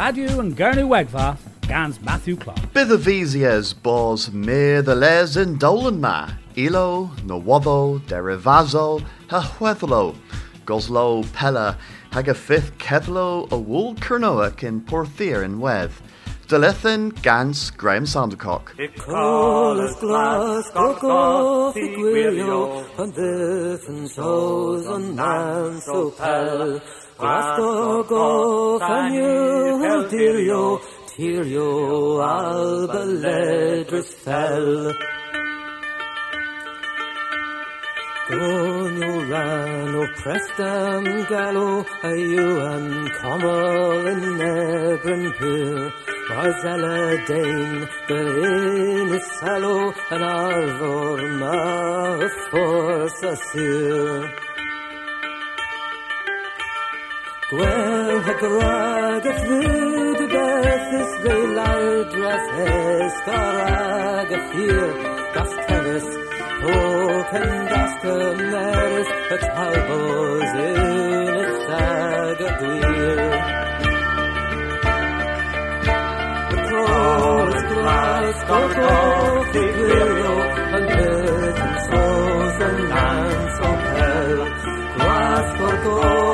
Radio and Gernu Wegva, Gans Matthew Clark. Bithavisias bos mir the les in Dolan ma, Ilo, Nawado, Derivazo, ha Huethlo, Goslo, Pella, hag a fifth Kethlo, a wool Kernoak in Porthir in Weth. Delithin Gans Graham Sandercock. Colas glas gorgo figurio Van dyffen sos on nan so pel Glas gorgo fanyu heldirio Tirio alba ledris fell. O prestam gallo Ayuan commol in nebren pur Marzella Dane, the in is sallow, and Arvor ma force assure. Hes garag a ffyr gas tevis o ken gas cymerys y talbos yn y sag a gwir. Cross, glass, gorgo, figurio, and earth and souls and lands of hell. Glass, gorgo, fanny,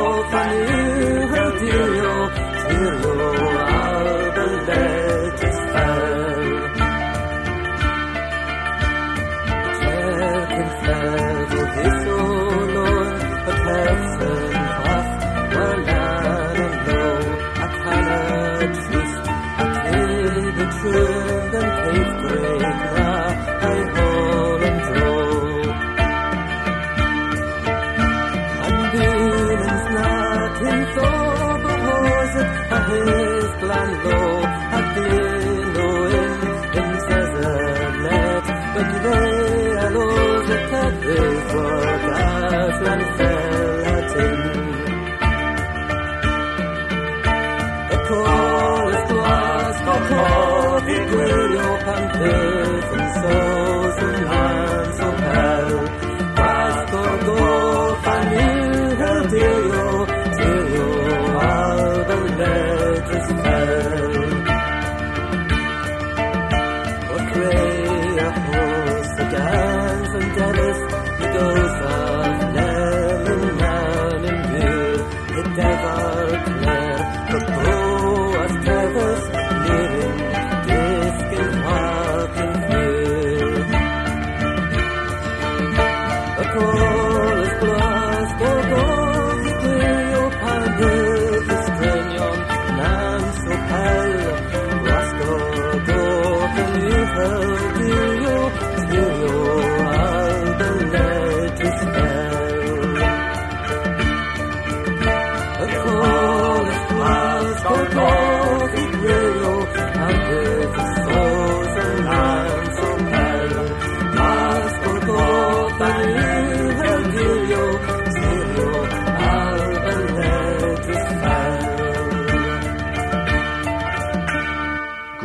pan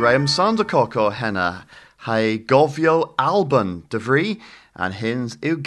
Graham Sandercock o henna, hai gofio Alban dyfri, and hins yw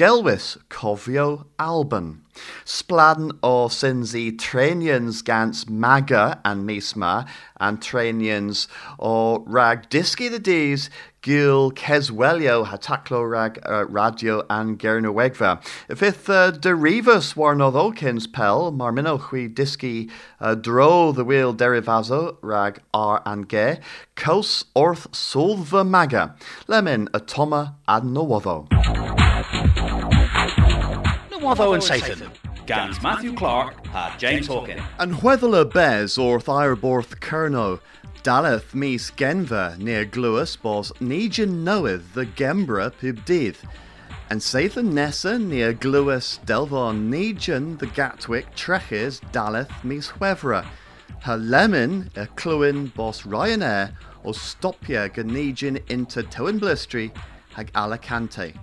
cofio Alban. Spladen o sinsi trainians gans maga and misma, and trainians o rag disgi the dees, gil keswelio hataclo rag uh, radio and gerna wegva. Fifth uh, derivus warnodd Olkins pel, marmino hui disgi uh, dro the wheel derivazo rag r and ge, cos orth solva maga, lemon atoma ad nowotho. Nawatho and Satan, Gans Matthew Clark, ha James Hawkin. And whether bez orth ireborth kerno, daleth mis genva near gluas bos negen knoweth the gembra pubdith. And saith Nessa near gluas delvon negen the gatwick treches daleth mis huevra. Her lemon a cluin bos Ryanair or stopia ganegin into Towen Blistry hag Alicante.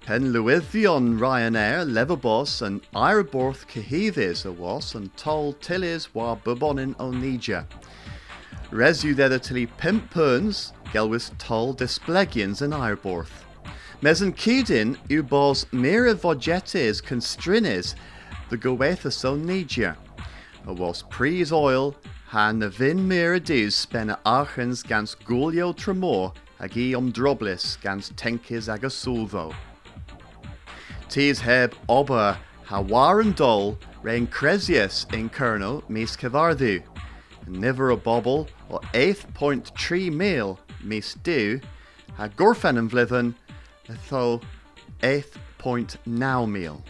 Pen Lewithion Ryanair, Leverbos, and Iraborth Cahidis a was, and Tol Tillis war Bubonin Onija. Resu there tilly pimp perns, Gelwis Tol Displegians and Iraborth. Mesan Kedin, Ubos Mira Vogetes Constrinis, the Goethas Onija. a was oil, ha na vin mir a dus spenne achens gans gulio tremor ag i om droblis gans tenkis ag sulvo. Tis heb oba ha war dol rein cresius in kernel mis cavardu, niver a bobble o 8.3 mil mis du, ha gorfen yn vlithen, tho 8.9 mil.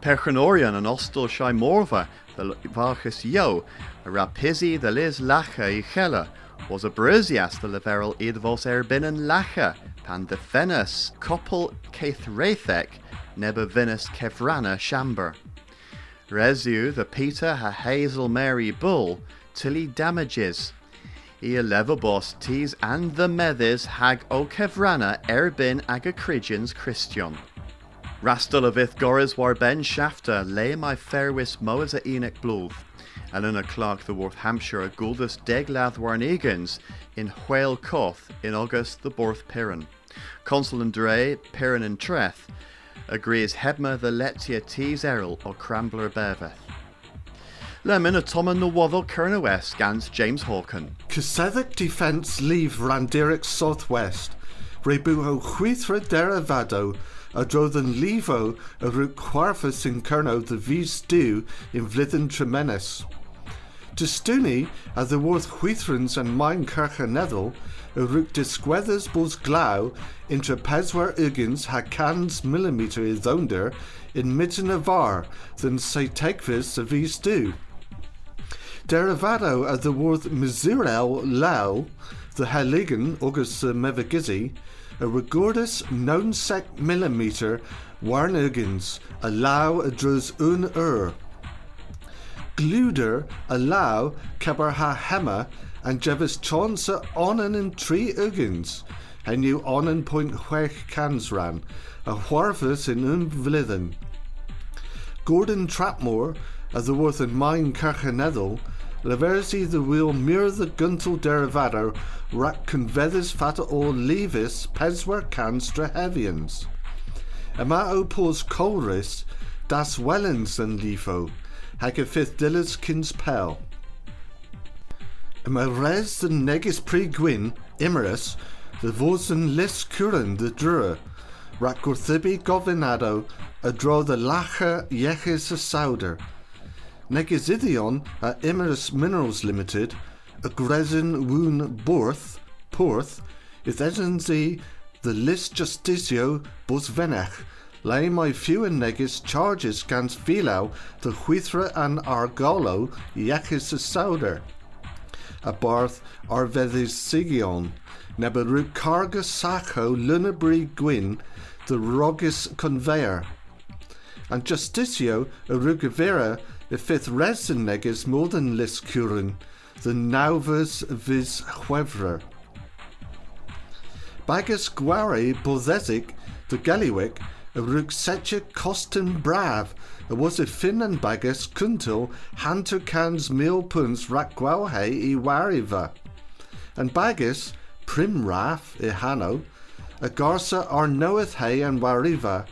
Perchanorian an ostel shai morva, the varchus yo, a rapisi the lis lacha i chela, was a brusias the leverel idvos and lacha, pan the fenus koppel keith rethek, neba venus kevrana shamber. Resu the Peter ha Hazel Mary Bull, till he damages. I levabos tees and the methers hag o kevrana erbin agacrigians Christian. Rastolavith goras war ben shafter lay my fairwis moas a enoch blúth. Elena Clark the Worth Hampshire guldus deglath warnegans in Whale Coth in August the Borth Piran. Consul and Dre, Piran and Treth, agrees Hebma the Letia Tees Errol or Crambler Beveth. Lemon a Tom and the Waddle Kerna West scans James Hawken. Cyseddic Defence Leave Randeric Southwest, Rebuho Chwithra Deravado, a drodden Levo a root Quarfus in Kerno the Vis Du in Vlithen Tremenes. To Stuni, a the worth Chwithrans and Mine Kirche A root disquethers bos glau intra peswer ugins ha cans millimeter i dhonder in mitten of var than say tekvis a du. Derivado at the worth Mizirel Lau, the Heligan August Mevagissey, a regordus non sec millimeter warnugins, a lau a un ur. Gluder a lau cabar ha hema and jevis chonsa onan in tree ugins, and you onan point wech cans ran, a wharfus in un vlithen. Gordon Trapmore, as the worth in mine Carchanedel, Leversi the wheel mirror the guntal derivado rack convethers fata or levis peswer canstra heavians. Ema opos colris das wellens and lifo, hag a fifth dillas kins pel. Ema res the negis pre gwyn, Imerys, the vosen lis curan the drur, rack gorthibi govinado, a draw the lacha a sauder, Negisidion a Imerys Minerals Limited, a Gresin Woon Borth, Porth, is esenzi the list justicio bos venech, lay my few and negis charges gans filau the huithra and argolo yechis a sauder. A barth arvedis sigion, neberu carga sacho lunabri gwyn, the rogis conveyor. And justicio a rugavera the fifth resin neges more than lis curin, the nauvers vis huevra. Bagus guare bozesic, the galliwick, a rug setcha costin brav, a was and bagus kuntil, hanter cans meal puns rak guauhe i wariva. And bagus, prim raf i hano, a garsa ar knoweth hay and wariva,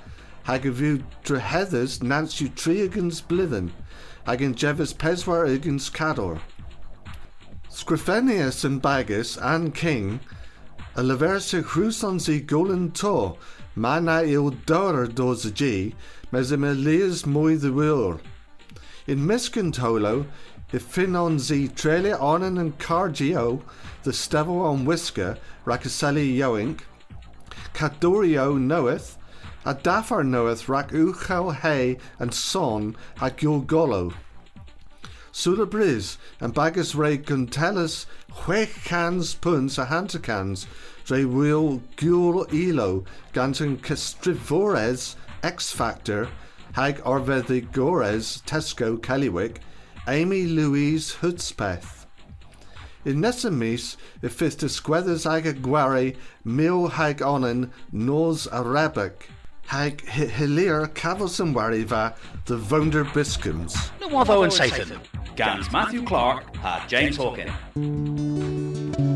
hag a view drehethers nance you triagans blithen, ag in jevis peswar ugins cador. Scriphenius and Bagus and King, a leverse cruson zi golan to, mana il dorer dos g, mes im elias moi the will. In Miskin tolo, if fin on zi trele onen and cargio, the stevel on whisker, rakaseli yoink, Cadorio knoweth, a dafar knoweth rak uchel hay and son a gulgolo. Sula briz and bagus re guntelis huech cans puns a hantakans re will gul elo gantan castrivores X Factor hag orveddi gores Tesco Kellywick Amy Louise Hudspeth. In Nessamis, if to squethers ag a mil hag onen, nos Arabic, rabic. Hag hilir cavos and wariva, the vonder biscums. No Watho and Satan. Gans Matthew Clark had James Hawken.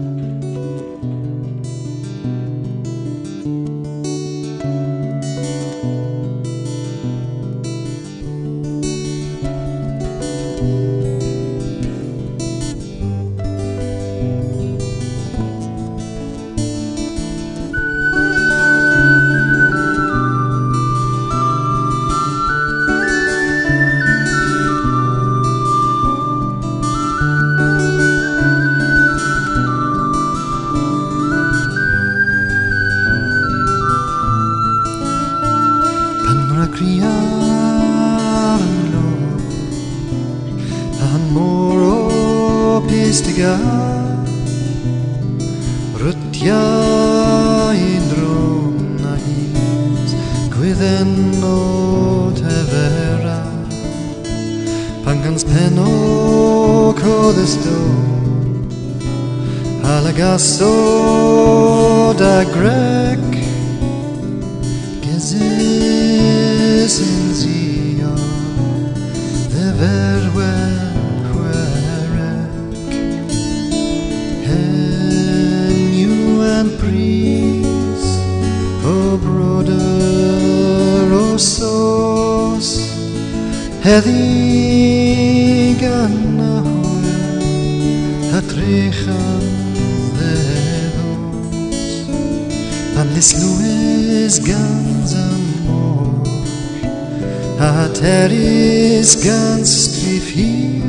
ateris ganz tief hier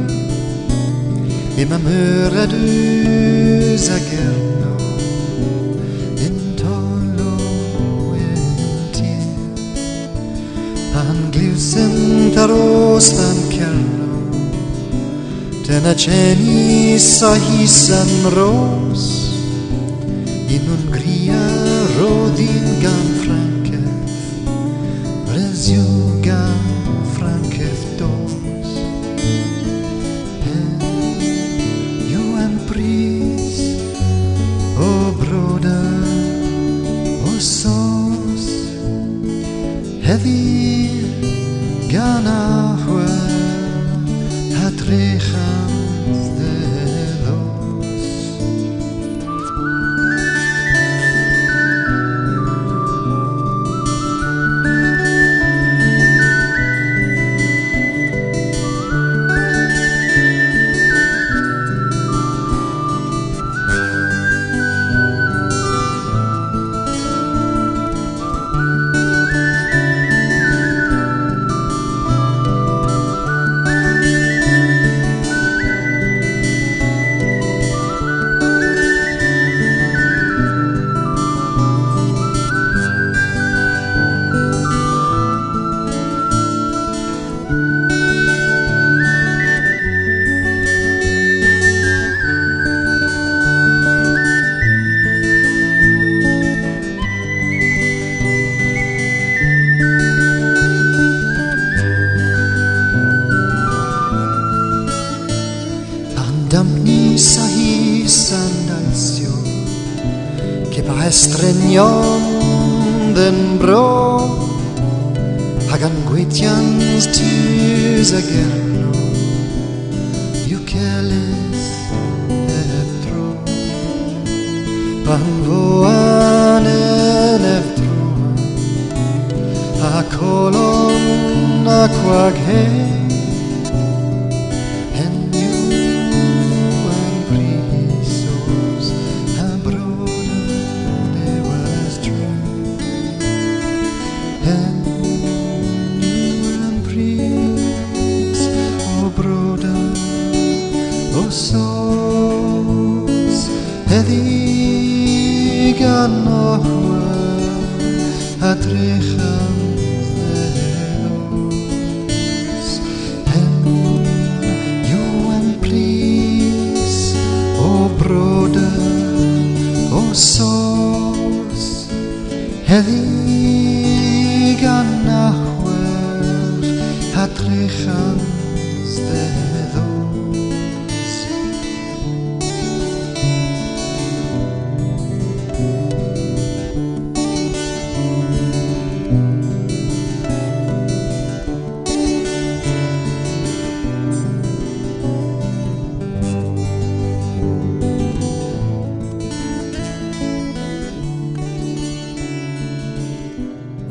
im amöradus agerno in tolo entie angliusen taros tan kerno ten acenis sahisan ros. In un gria rodingan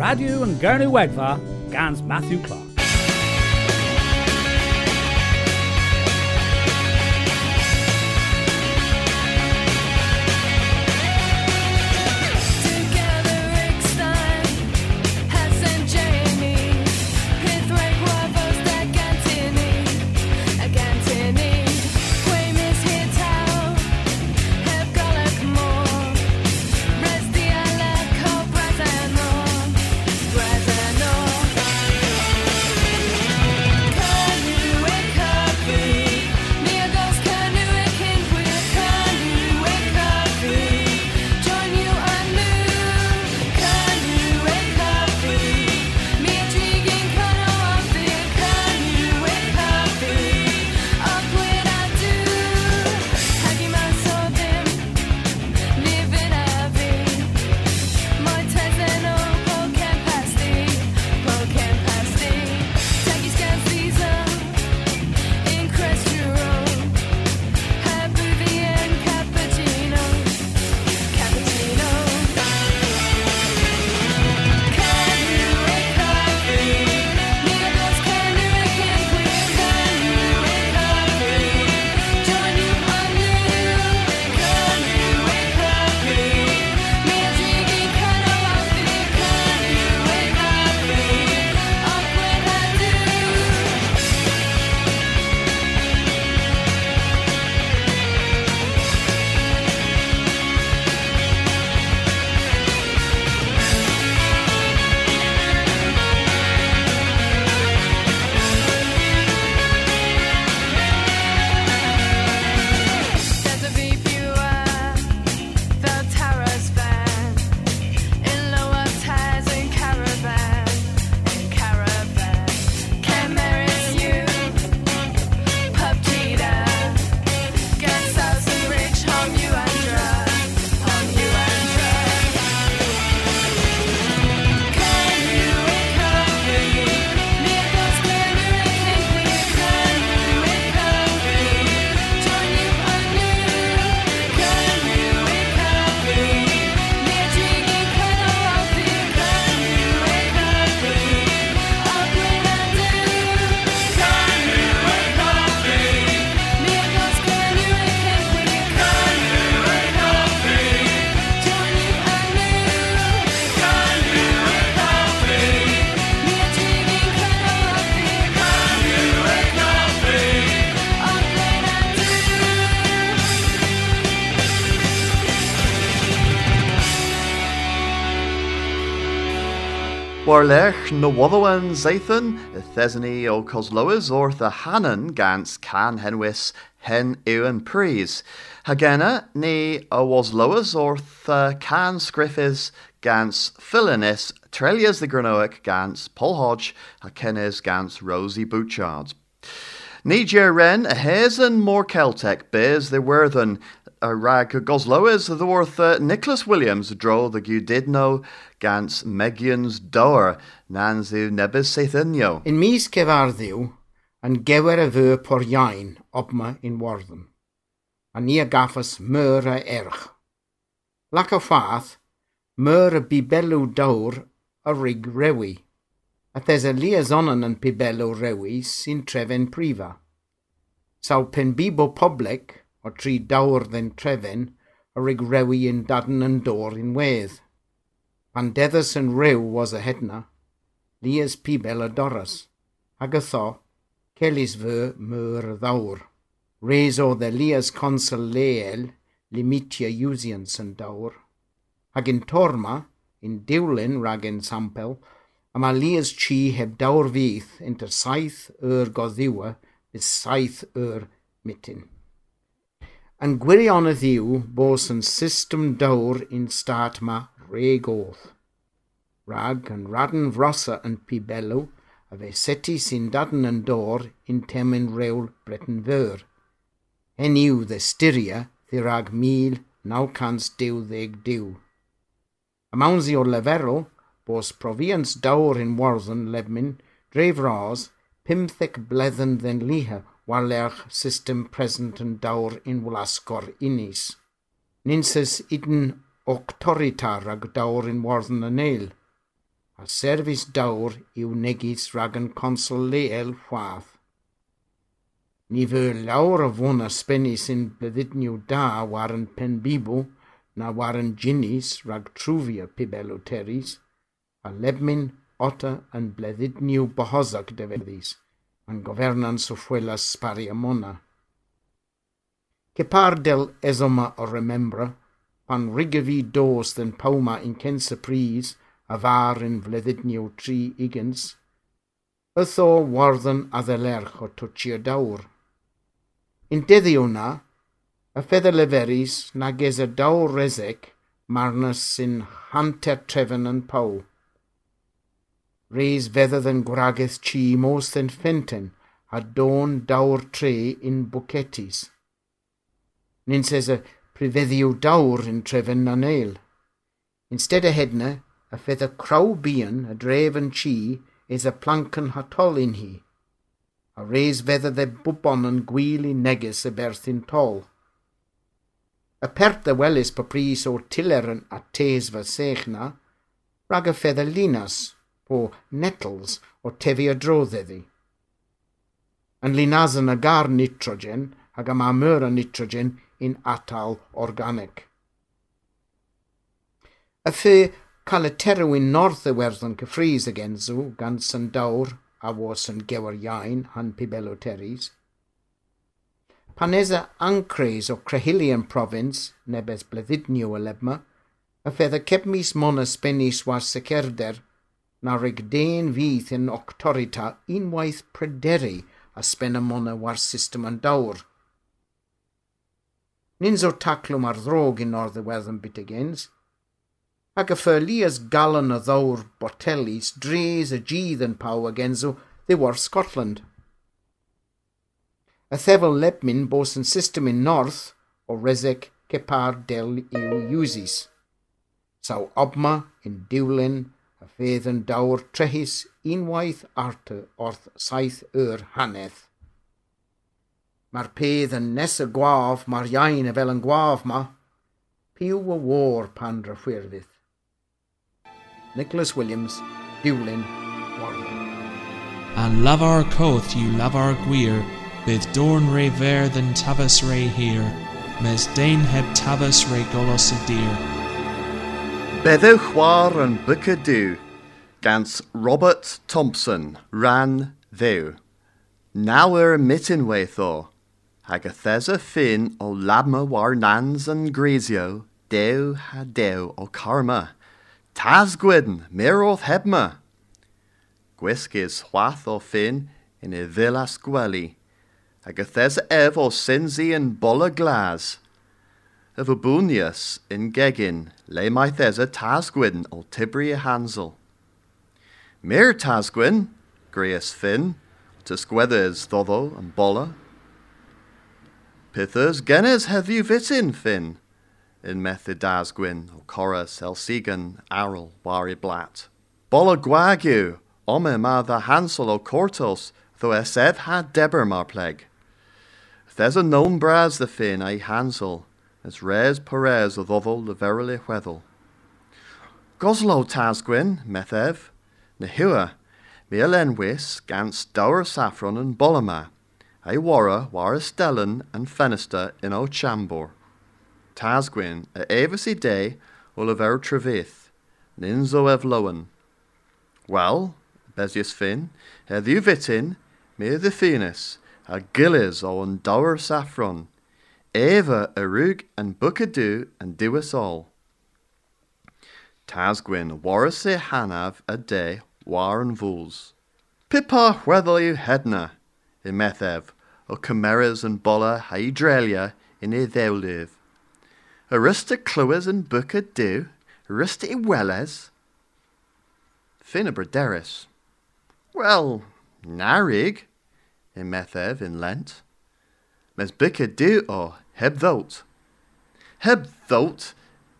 Radio and Gernu Wegva, Gans Matthew Clark. Lech na wadhawan zaithan, y thesany o cosloas or the hanan gans can henwis hen ewan pries. Hagena ni a was loas or the can scriffis gans philanis trelias the granoic gans Paul Hodge hakenes gans Rosie Bouchard. Niger ren a hazen more Celtic bears the werthen rhag the worth uh, Nicholas Williams draw the Gudidno gans Megians Dower nans ddiw nebys seithynio. Yn mis cefarddiw, yn gewer y fy por obma in warddyn, a ni a gaffas myr a erch. Lac o ffath, myr y bibelw dawr a rig rewi, a thes y Liazonan yn bibelw rewi sy'n trefen prifa. Saw pen bibo public, o tri dawrddyn trefyn a rig rewi yn dadn yn dor yn wedd. Pan deddys yn rew was a hedna, lias pibel a doras, ag ytho, celis fy myr ddawr. Res o dde lias consul leel limitia usians yn dawr. Ag yn torma, yn diwlyn rag yn sampel, a mae lias chi heb dawr fydd inter saith yr goddiwa bis saith yr mitin. Yn gwirion y ddiw bos yn system dawr in start ma reg oedd. Rag yn radyn frosa yn pibelw a fe seti sy'n dadyn yn dor in temen rewl Breton fyr. En yw dde styria rag mil naw cans diw ddeg diw. A mawnsi o leferol bos profians dawr in warddon lebmin dref ras pymthec bledden dden liha walau'r system present yn dawr in wlasgor unis. Ninsys idyn octoritar ag dawr yn warddyn yn eil. A serfis dawr yw negis rag yn consul leel chwaith. Ni fy lawr o fwn a spenni sy'n blyddidniw da war yn pen bibw na war yn ginis rag trwfia pibel teris, a lebmin ota yn blyddidniw bohosag defeddys en gobernanza fue las pariamona. Que par del esoma o remembra, pan rigavi dos den pauma in kensa pris, avar in vledidnio tri igens, ytho warddon a ddelerch o twtio dawr. In deddio na, y ffedder leferis nag y dawr resec marnas sy'n hanter trefn yn paw. Reis feddydd yn gwrageth chi mos yn ffenten a don dawr tre in bucetis. Nin ses y prifeddiw dawr in trefan na neil. Instead a hedna, a fedda craw bian a dref yn chi is a plank yn hatol in hi. A reis fedda dde bwbon yn gwyl i neges y berthyn tol. Y pert y welis pa pris o tiller yn a tes fy sech na, rag y fedda linas po nettles o tefu adroddiaddi. Yn linas yn agar nitrogen ac am amyr y nitrogen i'n atal organic. Y ffe cael y terwyn north Iwerddon cyffrys y gensw gan syndawr a was yn gewer iain han pibelo teres. Panesa ancres o Crehilian province, nebes bleddidnio y lebma, y fedd y cefmis mona ysbennis war secerder – na rig den fydd yn octorita unwaith prederi a spenna mona war system yn dawr. Nins o taclwm ar ddrog in north y weddyn bitigens, ac y ffyrlias galon y ddawr botelis dres y gydd yn paw agenso they war Scotland. A thefel lepmin bos yn system in north o resec cepar del i'w usis. Saw obma in diwlyn fydd yn dawr trehus unwaith arta wrth saith yr hanedd. Mae'r pedd yn nes y gwaf, mae'r iain y fel yn gwaf ma, piw y war pan ryffwyrddith. Nicholas Williams, Diwlyn, Warwick. A'n lafar coth yw lafar gwir, bydd dorn re fer than tafas re hir, mes dain heb tafas re golos y dir. Beddew chwar yn byca diw, gans Robert Thompson, ran ddew. Nawer mitin weith o, hag thesa ffyn o labma war nans yn grisio, dew ha dew o karma. Tas gwydn, mir oth hebma, Gwisg is chwath o fin in e ddilas gwely, ag y thes ef o sinsi yn bola glas. Fabwnius in gegin, le mae thes y tasgwyn o tibri hansel. Mir tasgwyn, greus fin, tysgweddys ddoddo yn bola. Pithers genes you fitin fin, in o cora selsigan arl wari blat. Bola gwagiw, ome ma the hansel o cortos, tho esef had deber mar pleg. Thes a known bras the fin a hansel, as res perez o ddodol the verily weddle. Goslo tasgwyn, methev, na hua, mi elenwys gans dower saffron and bolama, a wara war stellan and fenister in o chambor. Tasgwyn a evis i day o le ver trevith, ninzo ev lowen. Well, Besius fin, heddiw fitin, mi the finis, a gillis o dower saffron, Eva a rug and bucadoo and do us all. Tasgwyn waris e hanav a day war and. Pippa whether hedna, i methev, o chimeras and bolla hydrelia in ddewlydd. Arista clywes and bucadoo, arista i weles. Finna. Well, narig, in methev in Lent. Mes bucadoo o heb thot. Heb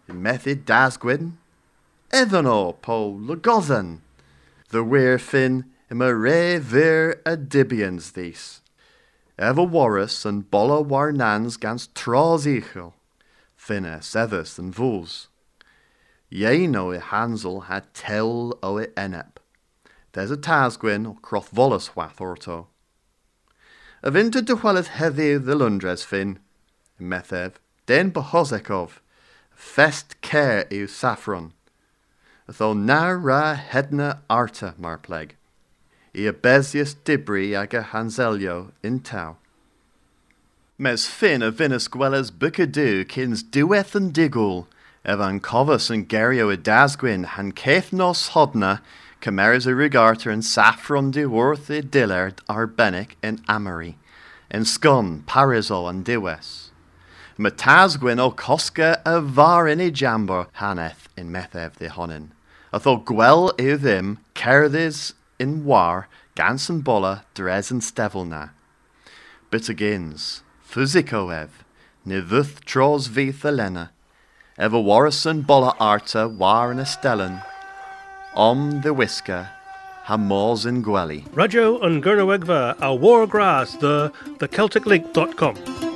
in method dasgwyn. Evan o po lagothan. The weir fin im a re vir a dibians these. Ever warus and bolla war nans gans tros ichel. Finna sevus and vools. Ye no i Hansel had tell o i enep. There's a tasgwyn o croth volus wath orto. A vinter de wheleth heddiw the lundres fin, methev, den behozekov, fest care i'w saffron. Tho na ra hedna arta mar pleg. I a besius dibri ag a hanselio in tau. Mes fin a vinus gwellas bucadoo kins dueth and digul, evan covus and gerio a dasgwyn han caith nos hodna, cameras a rigarter and saffron de worth dillard arbenic in amory, in scun, pariso and diwes. Matasgwyn o cosca a var in e jambor haneth in methev de honin. Atho gwel i ddim cerddys in war gans and bolla dres and stevelna. But agins, physico ev, ne vuth tros vith elena, ever warison bolla arta war in a stellan, om the whisker, ha mors in gwelly. Rajo and Gurnawegva, a war grass, the thecelticlink.com.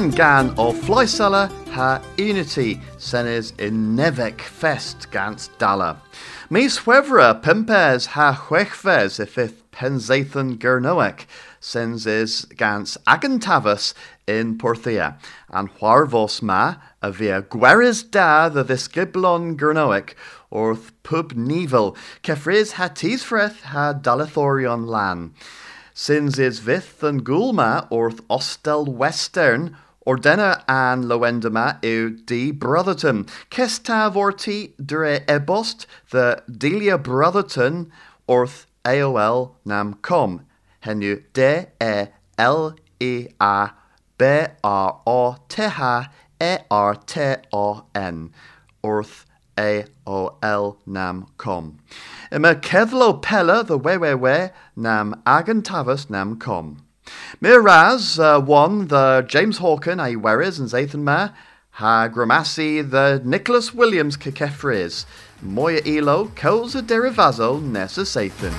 and gan o Fleisella ha unity senes in Nevek fest gans dala. Mis huevra pimpes ha huechves ifith penzathan gernoek sens is gans agantavus in Porthia, and huarvos ma a via gueris da the visgiblon gernoek orth pub nivel kefris ha tisfreth ha dalathorion lan. Sins is vith and gulma orth ostel western Ordena an loendama eu di Brotherton. Kestav orti dre ebost the Delia Brotherton orth AOL nam com. Henu D E L E A B R O T H E R T O N. Orth AOL nam com. Ima kevlo pella the wewewe nam agantavus nam com. Miraz uh, won the James Hawken a Weris and Zathan Ma, ha Gramassi the Nicholas Williams Kekefriz, Moya Elo, Koza Derivazo, Nessa Sathan.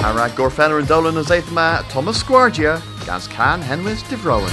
Harag Gorfenner and Dolan and Zathan Ma, Thomas Squardia, Gans Can Henwis Divrowan.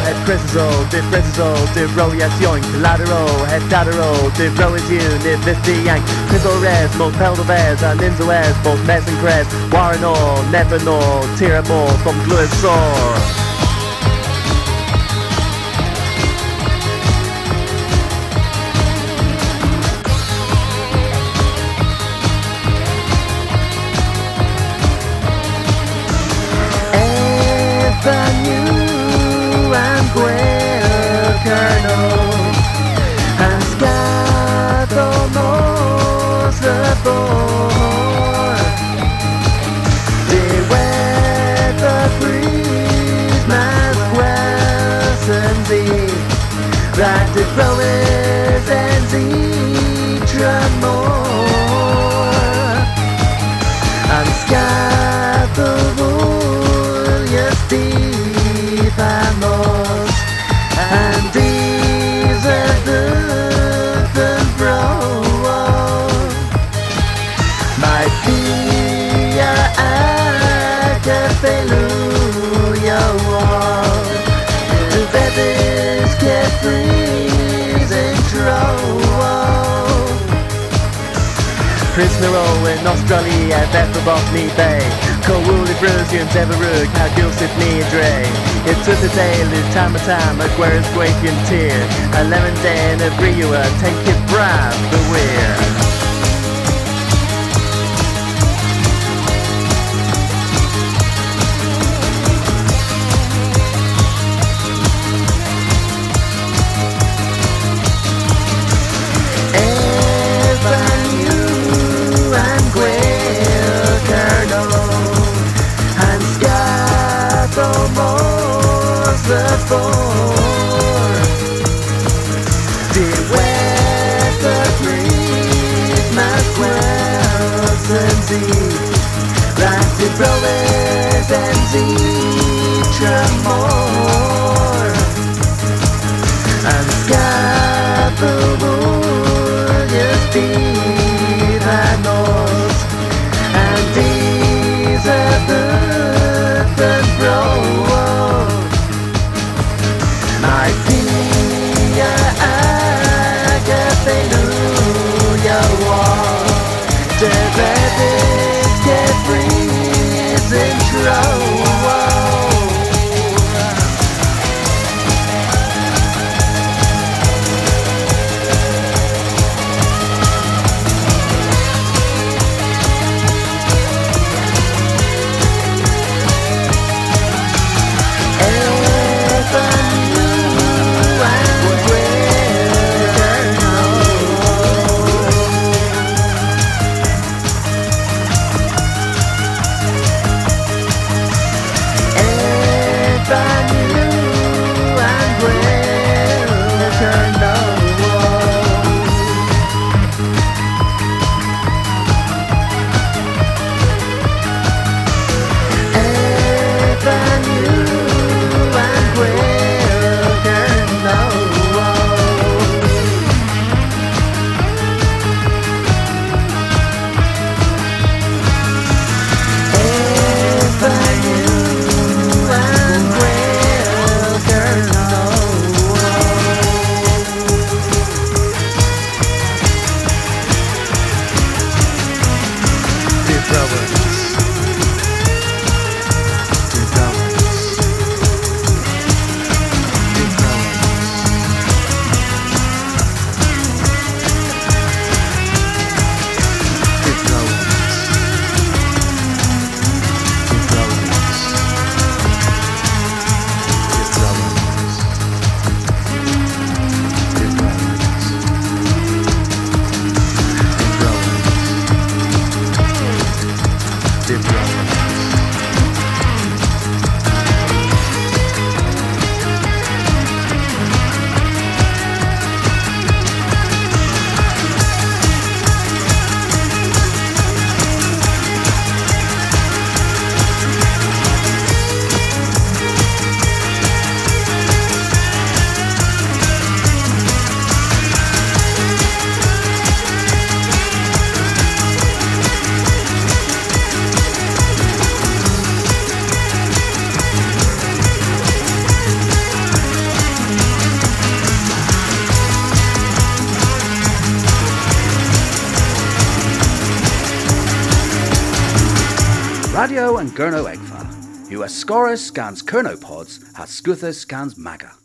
these are the and grow my finger at the hallelujah wall the feathers can freeze and troll Sexo, het preso, det preso, det roliation, collateral, het datero, det roision, det vistiang, squares and the flowers and the tremor. Prisoner in Australia, Beth of Botany Bay. Brusians ever rug, how gilsit me a dre. It's a lose time of time, like where is Grapian tear. A lemon day and a brewer, take it bribe, beware. Tremor. And Scorus scans Kerno Pods, has Scuthus scans Maga.